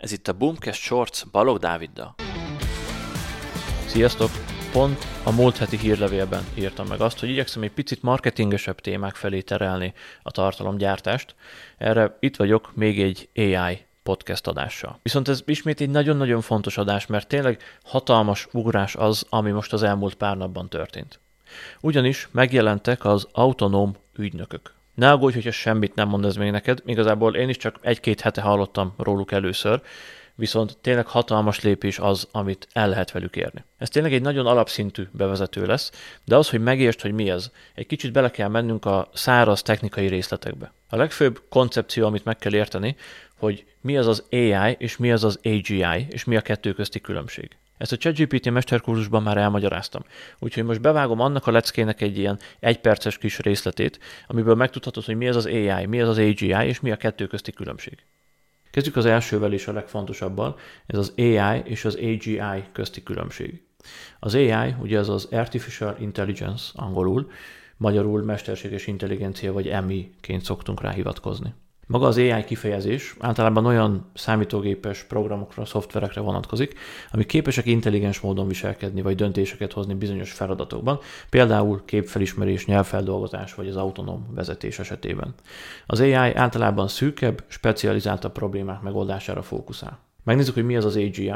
Ez itt a Boomcast Shorts Balog Dáviddal. Sziasztok! Pont a múlt heti hírlevélben írtam meg azt, hogy igyekszem egy picit marketingesebb témák felé terelni a tartalomgyártást. Erre itt vagyok még egy AI podcast adással. Viszont ez ismét egy nagyon-nagyon fontos adás, mert tényleg hatalmas ugrás az, ami most az elmúlt pár napban történt. Ugyanis megjelentek az autonóm ügynökök. Ne aggódj, hogyha semmit nem mond ez még neked, igazából én is csak egy-két hete hallottam róluk először, viszont tényleg hatalmas lépés az, amit el lehet velük érni. Ez tényleg egy nagyon alapszintű bevezető lesz, de az, hogy megértsd, hogy mi ez, egy kicsit bele kell mennünk a száraz technikai részletekbe. A legfőbb koncepció, amit meg kell érteni, hogy mi az az AI és mi az az AGI, és mi a kettő közti különbség. Ezt a ChatGPT mesterkurzusban már elmagyaráztam. Úgyhogy most bevágom annak a leckének egy ilyen egyperces kis részletét, amiből megtudhatod, hogy mi az az AI, mi az az AGI, és mi a kettő közti különbség. Kezdjük az elsővel és a legfontosabban, ez az AI és az AGI közti különbség. Az AI, ugye ez az Artificial Intelligence angolul, magyarul mesterséges intelligencia vagy MI-ként szoktunk rá hivatkozni. Maga az AI kifejezés általában olyan számítógépes programokra, szoftverekre vonatkozik, amik képesek intelligens módon viselkedni vagy döntéseket hozni bizonyos feladatokban, például képfelismerés, nyelvfeldolgozás vagy az autonóm vezetés esetében. Az AI általában szűkebb, specializáltabb problémák megoldására fókuszál. Megnézzük, hogy mi az az AGI,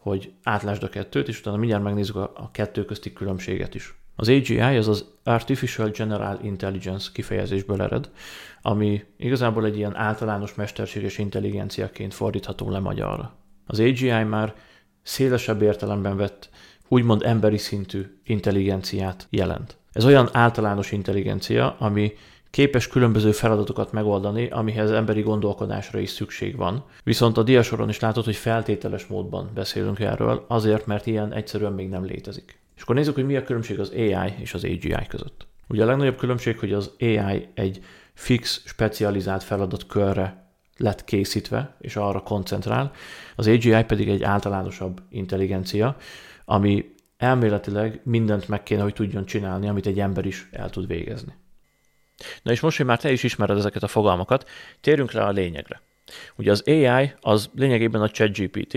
hogy átlásd a kettőt, és utána mindjárt megnézzük a kettő közti különbséget is. Az AGI az az Artificial General Intelligence kifejezésből ered, ami igazából egy ilyen általános mesterséges intelligenciaként fordítható le magyarra. Az AGI már szélesebb értelemben vett, úgymond emberi szintű intelligenciát jelent. Ez olyan általános intelligencia, ami képes különböző feladatokat megoldani, amihez emberi gondolkodásra is szükség van. Viszont a diasoron is látod, hogy feltételes módban beszélünk erről, azért, mert ilyen egyszerűen még nem létezik. És akkor nézzük, hogy mi a különbség az AI és az AGI között. Ugye a legnagyobb különbség, hogy az AI egy fix, specializált feladatkörre lett készítve, és arra koncentrál. Az AGI pedig egy általánosabb intelligencia, ami elméletileg mindent meg kéne, hogy tudjon csinálni, amit egy ember is el tud végezni. Na és most, hogy már te is ismered ezeket a fogalmakat, térjünk rá a lényegre. Ugye az AI az lényegében a ChatGPT,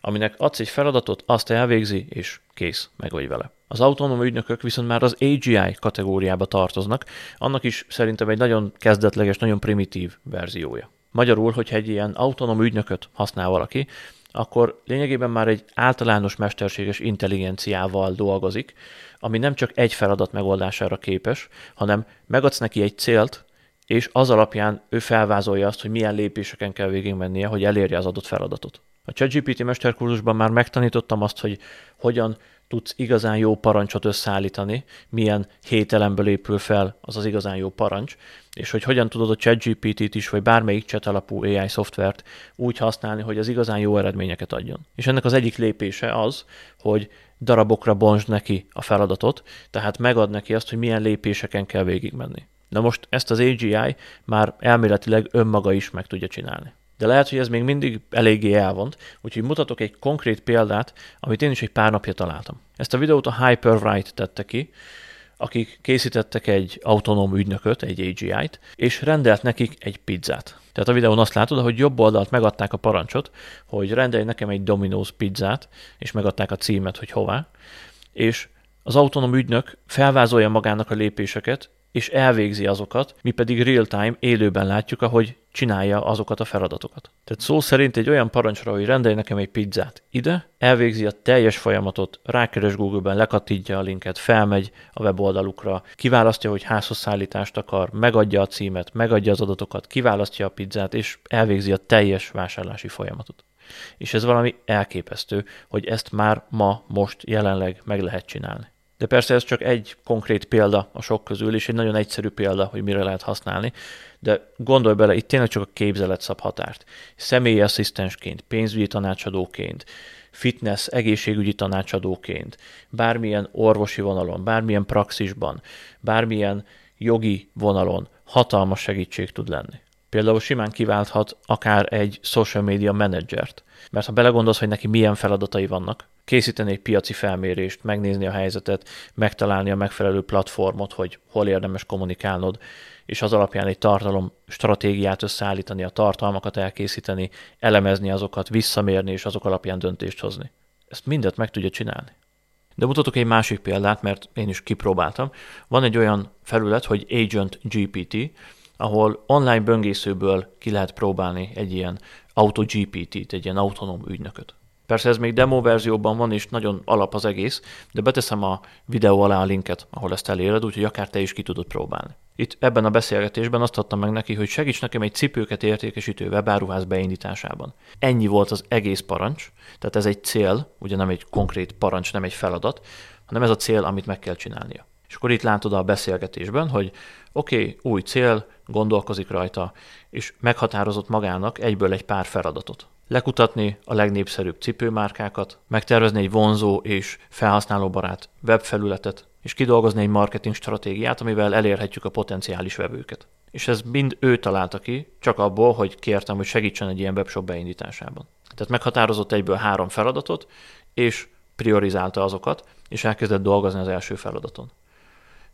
aminek adsz egy feladatot, azt elvégzi, és kész, meg vagy vele. Az autonóm ügynökök viszont már az AGI kategóriába tartoznak, annak is szerintem egy nagyon kezdetleges, nagyon primitív verziója. Magyarul, hogyha egy ilyen autonóm ügynököt használ valaki, akkor lényegében már egy általános mesterséges intelligenciával dolgozik, ami nem csak egy feladat megoldására képes, hanem megadsz neki egy célt, és az alapján ő felvázolja azt, hogy milyen lépéseken kell végigmennie, hogy elérje az adott feladatot. A ChatGPT mesterkurzusban már megtanítottam azt, hogy hogyan tudsz igazán jó parancsot összeállítani, milyen hét elemből épül fel az az igazán jó parancs, és hogy hogyan tudod a ChatGPT-t is, vagy bármelyik chat alapú AI szoftvert úgy használni, hogy az igazán jó eredményeket adjon. És ennek az egyik lépése az, hogy darabokra bontsd neki a feladatot, tehát megad neki azt, hogy milyen lépéseken kell végigmenni. Na most ezt az AGI már elméletileg önmaga is meg tudja csinálni. De lehet, hogy ez még mindig eléggé elvont, úgyhogy mutatok egy konkrét példát, amit én is egy pár napja találtam. Ezt a videót a Hyperwrite tette ki, akik készítettek egy autonóm ügynököt, egy AGI-t, és rendelt nekik egy pizzát. Tehát a videón azt látod, hogy jobb oldalt megadták a parancsot, hogy rendelj nekem egy Domino's pizzát, és megadták a címet, hogy hová, és az autonóm ügynök felvázolja magának a lépéseket, és elvégzi azokat, mi pedig real-time élőben látjuk, ahogy csinálja azokat a feladatokat. Tehát szó szerint egy olyan parancsra, hogy rendelj nekem egy pizzát ide, elvégzi a teljes folyamatot, rákeres Google-ben, lekattítja a linket, felmegy a weboldalukra, kiválasztja, hogy házhoz szállítást akar, megadja a címet, megadja az adatokat, kiválasztja a pizzát, és elvégzi a teljes vásárlási folyamatot. És ez valami elképesztő, hogy ezt már ma, most, jelenleg meg lehet csinálni. De persze ez csak egy konkrét példa a sok közül, és egy nagyon egyszerű példa, hogy mire lehet használni. De gondolj bele, itt tényleg csak a képzelet szab határt. Személyi asszisztensként, pénzügyi tanácsadóként, fitness, egészségügyi tanácsadóként, bármilyen orvosi vonalon, bármilyen praxisban, bármilyen jogi vonalon hatalmas segítség tud lenni. Például simán kiválthat akár egy social media menedzsert. Mert ha belegondolsz, hogy neki milyen feladatai vannak, készíteni egy piaci felmérést, megnézni a helyzetet, megtalálni a megfelelő platformot, hogy hol érdemes kommunikálnod, és az alapján egy tartalom stratégiát összeállítani, a tartalmakat elkészíteni, elemezni azokat, visszamérni, és azok alapján döntést hozni. Ezt mindet meg tudja csinálni. De mutatok egy másik példát, mert én is kipróbáltam. Van egy olyan felület, hogy Agent GPT, ahol online böngészőből ki lehet próbálni egy ilyen AutoGPT-t, egy ilyen autonóm ügynököt. Persze ez még demo verzióban van, és nagyon alap az egész, de beteszem a videó alá a linket, ahol ezt eléred, úgyhogy akár te is ki tudod próbálni. Itt ebben a beszélgetésben azt adtam meg neki, hogy segíts nekem egy cipőket értékesítő webáruház beindításában. Ennyi volt az egész parancs, tehát ez egy cél, ugye nem egy konkrét parancs, nem egy feladat, hanem ez a cél, amit meg kell csinálnia. És akkor itt látod a beszélgetésben, hogy oké, okay, új cél, gondolkozik rajta, és meghatározott magának egyből egy pár feladatot. Lekutatni a legnépszerűbb cipőmárkákat, megtervezni egy vonzó és felhasználóbarát webfelületet, és kidolgozni egy marketing stratégiát, amivel elérhetjük a potenciális vevőket. És ez mind ő találta ki, csak abból, hogy kértem, hogy segítsen egy ilyen webshop beindításában. Tehát meghatározott egyből három feladatot, és priorizálta azokat, és elkezdett dolgozni az első feladaton.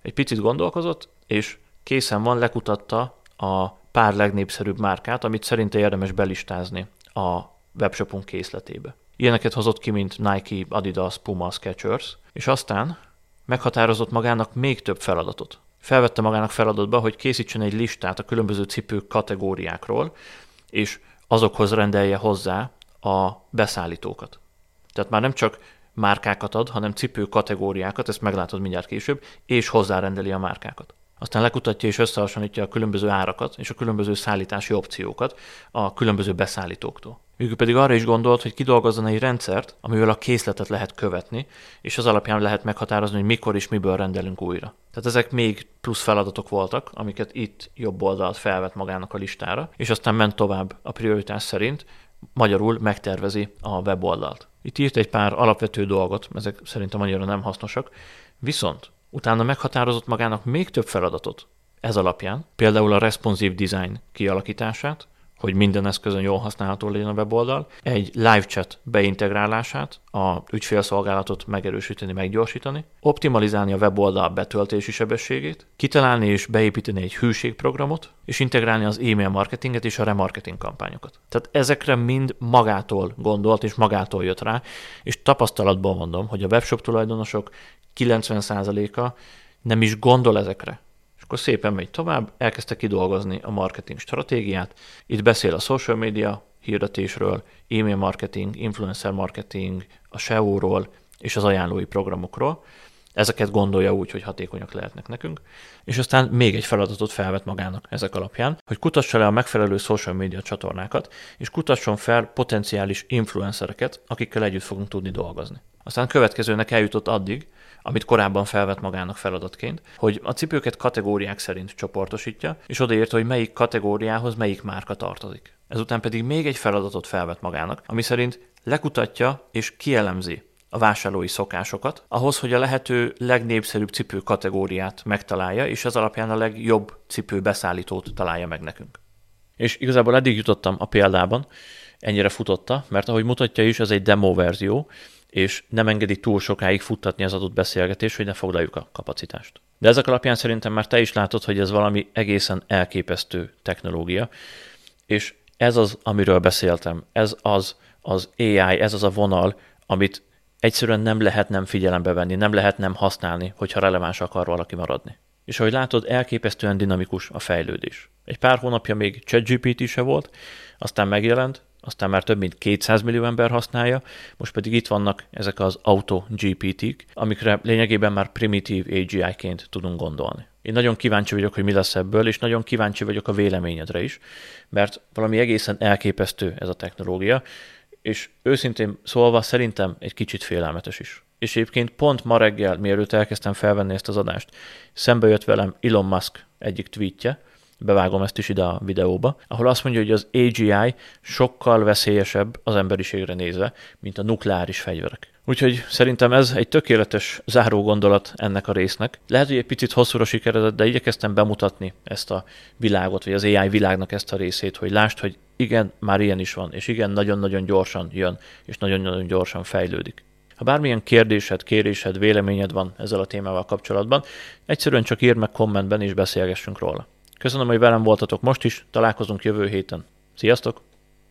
Egy picit gondolkozott, és készen van, lekutatta a pár legnépszerűbb márkát, amit szerinte érdemes belistázni a webshopunk készletébe. Ilyeneket hozott ki, mint Nike, Adidas, Puma, Skechers, és aztán meghatározott magának még több feladatot. Felvette magának feladatba, hogy készítsen egy listát a különböző cipők kategóriákról, és azokhoz rendelje hozzá a beszállítókat. Tehát már nem csak márkákat ad, hanem cipő kategóriákat, ezt meglátod mindjárt később, és hozzárendeli a márkákat. Aztán lekutatja és összehasonlítja a különböző árakat és a különböző szállítási opciókat a különböző beszállítóktól. Ők pedig arra is gondolt, hogy kidolgozzon egy rendszert, amivel a készletet lehet követni, és az alapján lehet meghatározni, hogy mikor és miből rendelünk újra. Tehát ezek még plusz feladatok voltak, amiket itt jobb oldalt felvett magának a listára, és aztán ment tovább a prioritás szerint, magyarul megtervezi a weboldalt. Itt írt egy pár alapvető dolgot, ezek szerintem annyira nem hasznosak, viszont utána meghatározott magának még több feladatot ez alapján, például a responsive design kialakítását, hogy minden eszközön jól használható legyen a weboldal, egy live chat beintegrálását, a ügyfélszolgálatot megerősíteni, meggyorsítani, optimalizálni a weboldal betöltési sebességét, kitalálni és beépíteni egy hűségprogramot, és integrálni az e-mail marketinget és a remarketing kampányokat. Tehát ezekre mind magától gondolt és magától jött rá, és tapasztalatból mondom, hogy a webshop tulajdonosok 90%-a nem is gondol ezekre akkor szépen megy tovább, elkezdte kidolgozni a marketing stratégiát. Itt beszél a social media hirdetésről, e-mail marketing, influencer marketing, a SEO-ról és az ajánlói programokról. Ezeket gondolja úgy, hogy hatékonyak lehetnek nekünk. És aztán még egy feladatot felvet magának ezek alapján, hogy kutassa le a megfelelő social media csatornákat, és kutasson fel potenciális influencereket, akikkel együtt fogunk tudni dolgozni. Aztán következőnek eljutott addig, amit korábban felvett magának feladatként, hogy a cipőket kategóriák szerint csoportosítja, és odaírta, hogy melyik kategóriához melyik márka tartozik. Ezután pedig még egy feladatot felvett magának, ami szerint lekutatja és kielemzi a vásárlói szokásokat, ahhoz, hogy a lehető legnépszerűbb cipő kategóriát megtalálja, és az alapján a legjobb cipő beszállítót találja meg nekünk. És igazából eddig jutottam a példában, ennyire futotta, mert ahogy mutatja is, ez egy demo verzió, és nem engedi túl sokáig futtatni az adott beszélgetés, hogy ne foglaljuk a kapacitást. De ezek alapján szerintem már te is látod, hogy ez valami egészen elképesztő technológia, és ez az, amiről beszéltem, ez az az AI, ez az a vonal, amit egyszerűen nem lehet nem figyelembe venni, nem lehet nem használni, hogyha releváns akar valaki maradni. És ahogy látod, elképesztően dinamikus a fejlődés. Egy pár hónapja még ChatGPT se volt, aztán megjelent, aztán már több mint 200 millió ember használja, most pedig itt vannak ezek az auto GPT-k, amikre lényegében már primitív AGI-ként tudunk gondolni. Én nagyon kíváncsi vagyok, hogy mi lesz ebből, és nagyon kíváncsi vagyok a véleményedre is, mert valami egészen elképesztő ez a technológia, és őszintén szólva szerintem egy kicsit félelmetes is. És egyébként pont ma reggel, mielőtt elkezdtem felvenni ezt az adást, szembe jött velem Elon Musk egyik tweetje, bevágom ezt is ide a videóba, ahol azt mondja, hogy az AGI sokkal veszélyesebb az emberiségre nézve, mint a nukleáris fegyverek. Úgyhogy szerintem ez egy tökéletes záró gondolat ennek a résznek. Lehet, hogy egy picit hosszúra sikeredett, de igyekeztem bemutatni ezt a világot, vagy az AI világnak ezt a részét, hogy lásd, hogy igen, már ilyen is van, és igen, nagyon-nagyon gyorsan jön, és nagyon-nagyon gyorsan fejlődik. Ha bármilyen kérdésed, kérésed, véleményed van ezzel a témával kapcsolatban, egyszerűen csak írd meg kommentben, és beszélgessünk róla. Köszönöm, hogy velem voltatok most is, találkozunk jövő héten. Sziasztok!